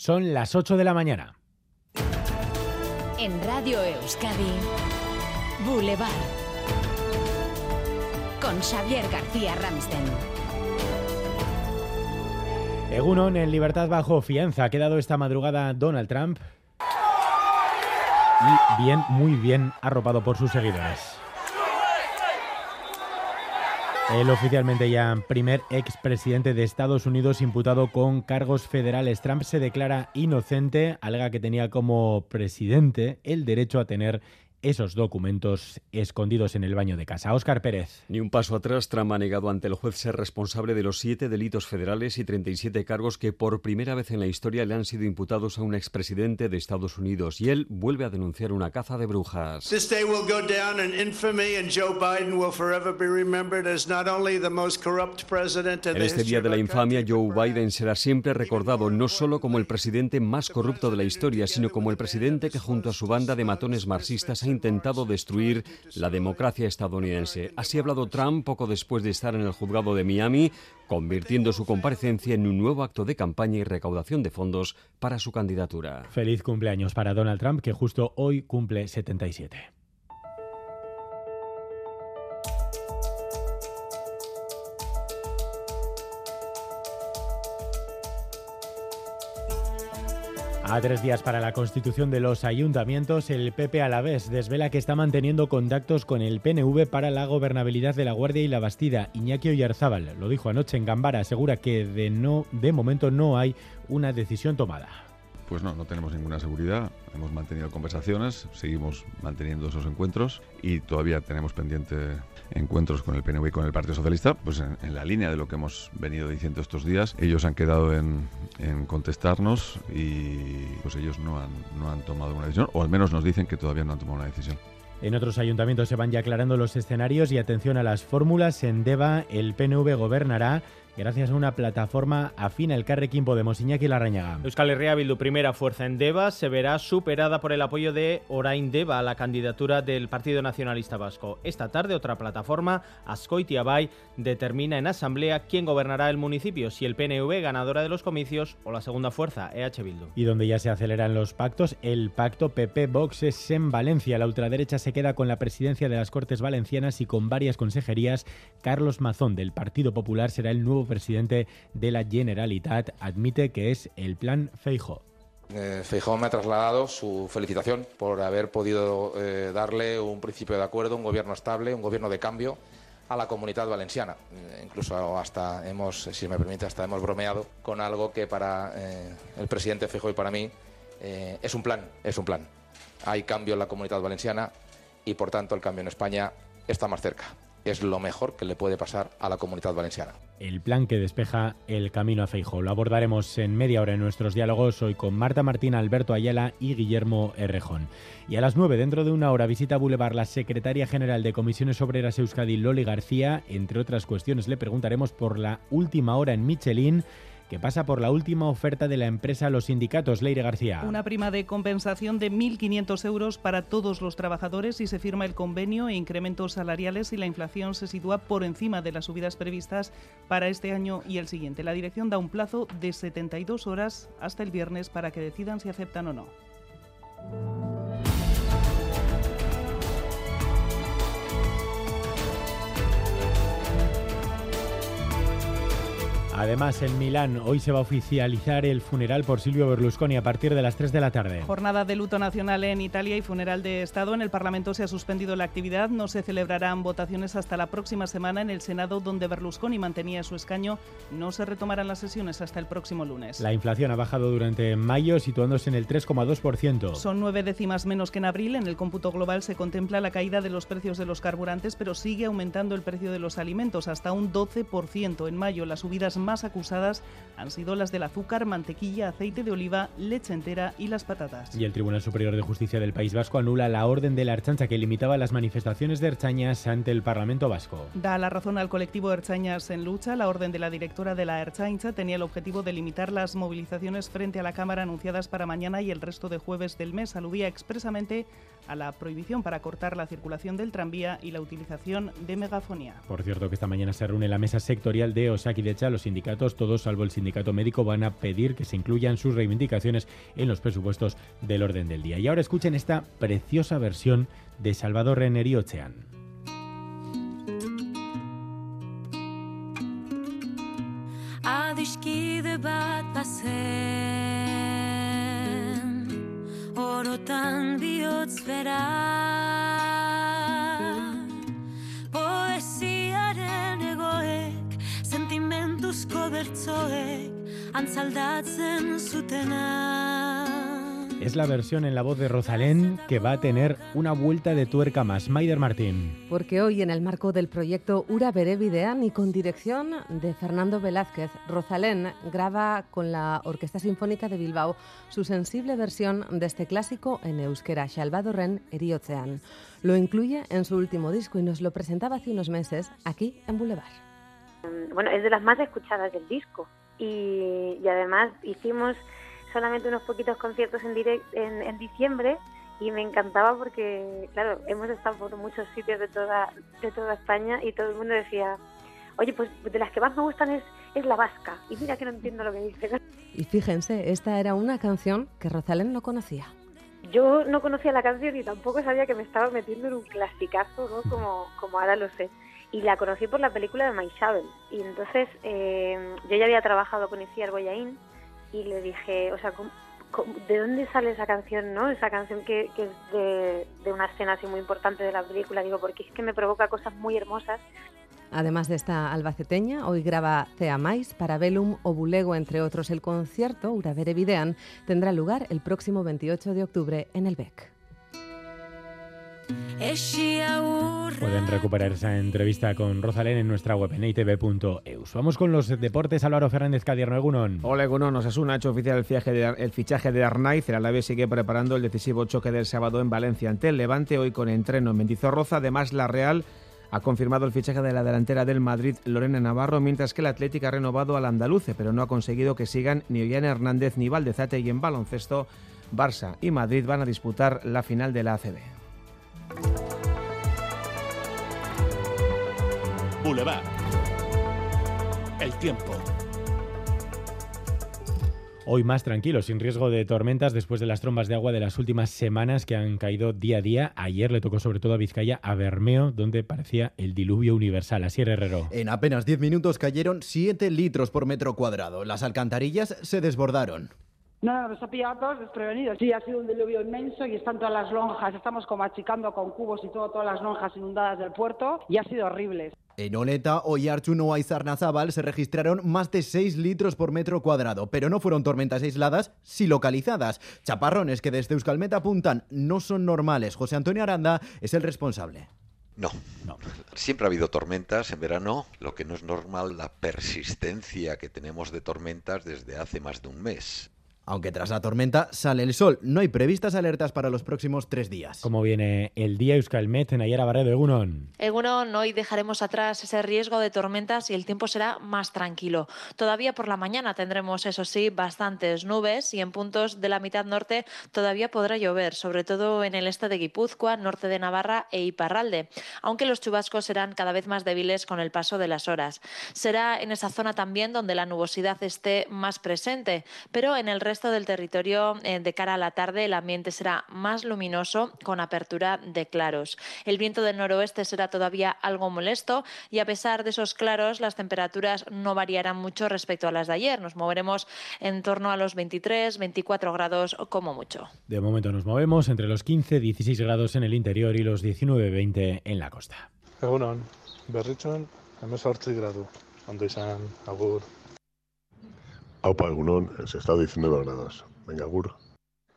Son las 8 de la mañana. En Radio Euskadi, Boulevard. Con Xavier García Ramsten. Egunon en libertad bajo fianza. Ha quedado esta madrugada Donald Trump. Y bien, muy bien arropado por sus seguidores. El oficialmente ya primer expresidente de Estados Unidos imputado con cargos federales. Trump se declara inocente, alega que tenía como presidente el derecho a tener esos documentos escondidos en el baño de casa. Óscar Pérez. Ni un paso atrás, Trump ha negado ante el juez ser responsable de los siete delitos federales y 37 cargos que por primera vez en la historia le han sido imputados a un expresidente de Estados Unidos. Y él vuelve a denunciar una caza de brujas. En este día de la infamia, Joe Biden será siempre recordado no solo como el presidente más corrupto de la historia, sino como el presidente que junto a su banda de matones marxistas ha intentado destruir la democracia estadounidense. Así ha hablado Trump poco después de estar en el juzgado de Miami, convirtiendo su comparecencia en un nuevo acto de campaña y recaudación de fondos para su candidatura. Feliz cumpleaños para Donald Trump, que justo hoy cumple 77. A tres días para la constitución de los ayuntamientos, el PP a la vez desvela que está manteniendo contactos con el PNV para la gobernabilidad de la Guardia y la Bastida. Iñaki Oyarzábal lo dijo anoche en Gambara, asegura que de, no, de momento no hay una decisión tomada. Pues no, no tenemos ninguna seguridad. Hemos mantenido conversaciones, seguimos manteniendo esos encuentros y todavía tenemos pendiente encuentros con el PNV y con el Partido Socialista, pues en, la línea de lo que hemos venido diciendo estos días. Ellos han quedado en, en, contestarnos y pues ellos no han, no han tomado una decisión, o al menos nos dicen que todavía no han tomado una decisión. En otros ayuntamientos se van ya aclarando los escenarios y atención a las fórmulas. En Deva el PNV gobernará gracias a una plataforma afín al Carrequín Podemos Iñaki Larrañaga. Euskal Herria Bildu, primera fuerza en Deva, se verá superada por el apoyo de Orain Deva a la candidatura del Partido Nacionalista Vasco. Esta tarde otra plataforma, Ascoitia Bay, determina en asamblea quién gobernará el municipio, si el PNV ganadora de los comicios o la segunda fuerza, EH Bildu. Y donde ya se aceleran los pactos, el pacto PP-Vox es en Valencia. La ultraderecha se queda con la presidencia de las Cortes Valencianas y con varias consejerías. Carlos Mazón del Partido Popular será el nuevo presidente de la Generalitat, admite que es el plan Feijo. Eh, Feijóo me ha trasladado su felicitación por haber podido eh, darle un principio de acuerdo, un gobierno estable, un gobierno de cambio a la comunidad valenciana. Eh, incluso hasta hemos, si me permite, hasta hemos bromeado con algo que para eh, el presidente Feijóo y para mí es un plan, es un plan. Hay cambio en la comunidad valenciana y por tanto el cambio en España está más cerca es lo mejor que le puede pasar a la comunidad valenciana. El plan que despeja el camino a Feijóo. Lo abordaremos en media hora en nuestros diálogos hoy con Marta Martín, Alberto Ayala y Guillermo Errejón. Y a las nueve, dentro de una hora, visita Boulevard la secretaria general de Comisiones Obreras Euskadi, Loli García. Entre otras cuestiones, le preguntaremos por la última hora en Michelin que pasa por la última oferta de la empresa los sindicatos. Leire García. Una prima de compensación de 1.500 euros para todos los trabajadores y se firma el convenio e incrementos salariales y la inflación se sitúa por encima de las subidas previstas para este año y el siguiente. La dirección da un plazo de 72 horas hasta el viernes para que decidan si aceptan o no. Además, en Milán hoy se va a oficializar el funeral por Silvio Berlusconi a partir de las 3 de la tarde. Jornada de luto nacional en Italia y funeral de Estado. En el Parlamento se ha suspendido la actividad. No se celebrarán votaciones hasta la próxima semana en el Senado, donde Berlusconi mantenía su escaño. No se retomarán las sesiones hasta el próximo lunes. La inflación ha bajado durante mayo, situándose en el 3,2%. Son nueve décimas menos que en abril. En el cómputo global se contempla la caída de los precios de los carburantes, pero sigue aumentando el precio de los alimentos hasta un 12%. En mayo, las subidas más más acusadas han sido las del azúcar, mantequilla, aceite de oliva, leche entera y las patatas. Y el Tribunal Superior de Justicia del País Vasco anula la orden de la Erchancha que limitaba las manifestaciones de Erchañas ante el Parlamento Vasco. Da la razón al colectivo Erchañas en lucha. La orden de la directora de la Erchancha tenía el objetivo de limitar las movilizaciones frente a la Cámara anunciadas para mañana y el resto de jueves del mes. Aludía expresamente a la prohibición para cortar la circulación del tranvía y la utilización de megafonía. Por cierto, que esta mañana se reúne la mesa sectorial de Osakidecha. Los sindicatos, todos salvo el sindicato médico, van a pedir que se incluyan sus reivindicaciones en los presupuestos del orden del día. Y ahora escuchen esta preciosa versión de Salvador Reneri Ocean. adiskide bat bazen orotan bihotz bera. Poesiaren egoek sentimentuzko bertzoek antzaldatzen zutena Es la versión en la voz de Rosalén que va a tener una vuelta de tuerca más. Maider Martín. Porque hoy, en el marco del proyecto Ura Berevidean y con dirección de Fernando Velázquez, Rosalén graba con la Orquesta Sinfónica de Bilbao su sensible versión de este clásico en euskera, Ren Eriotzean. Lo incluye en su último disco y nos lo presentaba hace unos meses aquí en Boulevard. Bueno, es de las más escuchadas del disco y, y además hicimos solamente unos poquitos conciertos en, direct, en, diciembre y me encantaba porque, claro, hemos estado por muchos sitios de toda, de toda España y todo el mundo decía, oye, pues de las que más me gustan es, es la vasca. Y mira que no entiendo lo que dice. Y fíjense, esta era una canción que Rosalén no conocía. Yo no conocía la canción y tampoco sabía que me estaba metiendo en un clasicazo, ¿no? Como, como ahora lo sé. Y la conocí por la película de Maisabel. Y entonces eh, yo ya había trabajado con Iciar Boyaín y le dije, o sea, ¿de dónde sale esa canción, no? Esa canción que, es de, una escena así muy importante de la película, digo, porque es que me provoca cosas muy hermosas. Además de esta albaceteña, hoy graba Cea Mais, Parabellum o Bulego, entre otros. El concierto, Uravere Videan, tendrá lugar el próximo 28 de octubre en el BEC. Pueden recuperar esa entrevista con Rosalén en nuestra web en. Vamos con los deportes. Álvaro Fernández Cadierno, Egunon. Hola, Egunon. Osasuna ha hecho oficial el fichaje de, el fichaje de Arnaiz. El sigue preparando el decisivo choque del sábado en Valencia ante el Levante, hoy con entreno en Mendizorroza. Además, la Real ha confirmado el fichaje de la delantera del Madrid, Lorena Navarro, mientras que el Atlético ha renovado al andaluce, pero no ha conseguido que sigan ni Ollane Hernández ni Valdezate y en baloncesto, Barça y Madrid van a disputar la final de la ACB. Boulevard. El tiempo. Hoy más tranquilo, sin riesgo de tormentas después de las trombas de agua de las últimas semanas que han caído día a día. Ayer le tocó sobre todo a Vizcaya, a Bermeo, donde parecía el diluvio universal. Así Herrero. En apenas 10 minutos cayeron 7 litros por metro cuadrado. Las alcantarillas se desbordaron. No, nos ha pillado a todos desprevenidos. Sí, ha sido un diluvio inmenso y están todas las lonjas, estamos como achicando con cubos y todo, todas las lonjas inundadas del puerto y ha sido horrible. En Oleta, Oyarchuno y Zarnazábal se registraron más de 6 litros por metro cuadrado, pero no fueron tormentas aisladas, sí localizadas. Chaparrones que desde Euskalmet apuntan no son normales. José Antonio Aranda es el responsable. No. no. Siempre ha habido tormentas en verano. Lo que no es normal, la persistencia que tenemos de tormentas desde hace más de un mes. Aunque tras la tormenta sale el sol, no hay previstas alertas para los próximos tres días. ¿Cómo viene el día Euskalmet en Ayara Barredo, Egunon? Egunon, hoy dejaremos atrás ese riesgo de tormentas y el tiempo será más tranquilo. Todavía por la mañana tendremos, eso sí, bastantes nubes y en puntos de la mitad norte todavía podrá llover, sobre todo en el este de Guipúzcoa, norte de Navarra e Iparralde, aunque los chubascos serán cada vez más débiles con el paso de las horas. Será en esa zona también donde la nubosidad esté más presente, pero en el resto del territorio, eh, de cara a la tarde, el ambiente será más luminoso con apertura de claros. El viento del noroeste será todavía algo molesto y a pesar de esos claros, las temperaturas no variarán mucho respecto a las de ayer. Nos moveremos en torno a los 23, 24 grados como mucho. De momento nos movemos entre los 15, 16 grados en el interior y los 19, 20 en la costa. Egunon, berritzon, gradu. Ondo agur. Aupa, egunon, se está 19 grados. Venga, gur.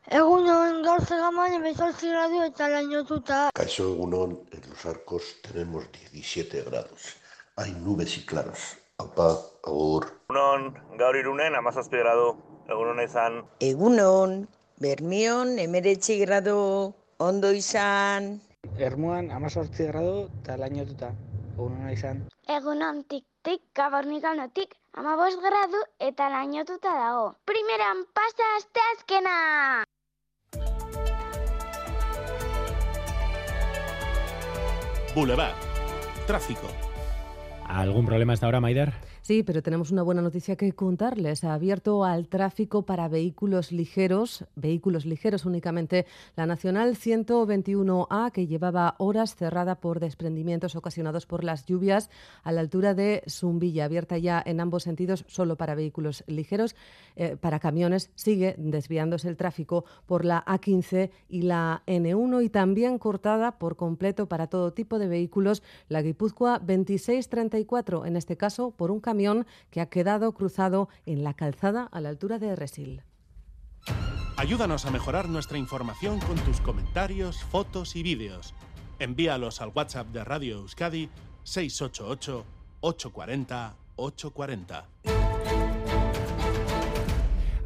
Egunon, gaur zegaman emezortzi gradu eta lainotuta. Caixo egunon, en los arcos tenemos 17 grados. Hay nubes y claros. Aupa, agur. Egunon, gaur irunen, amazazpi gradu. Egunon izan. Egunon, bermion, emeretzi gradu. Ondo izan. Ermuan, amazortzi gradu eta lainotuta. Egunon izan. Egunon tik-tik, kabornikanotik, amabos gradu eta lainotuta dago. Primeran pasa asteazkena! Boulevard. Tráfico. ¿Algún problema hasta ahora, Maider? Sí, pero tenemos una buena noticia que contarles. Ha abierto al tráfico para vehículos ligeros, vehículos ligeros únicamente, la Nacional 121A, que llevaba horas cerrada por desprendimientos ocasionados por las lluvias a la altura de Zumbilla, abierta ya en ambos sentidos, solo para vehículos ligeros. Eh, para camiones sigue desviándose el tráfico por la A15 y la N1 y también cortada por completo para todo tipo de vehículos la Guipúzcoa 2634, en este caso por un camión que ha quedado cruzado en la calzada a la altura de Resil. Ayúdanos a mejorar nuestra información con tus comentarios, fotos y vídeos. Envíalos al WhatsApp de Radio Euskadi 688 840 840.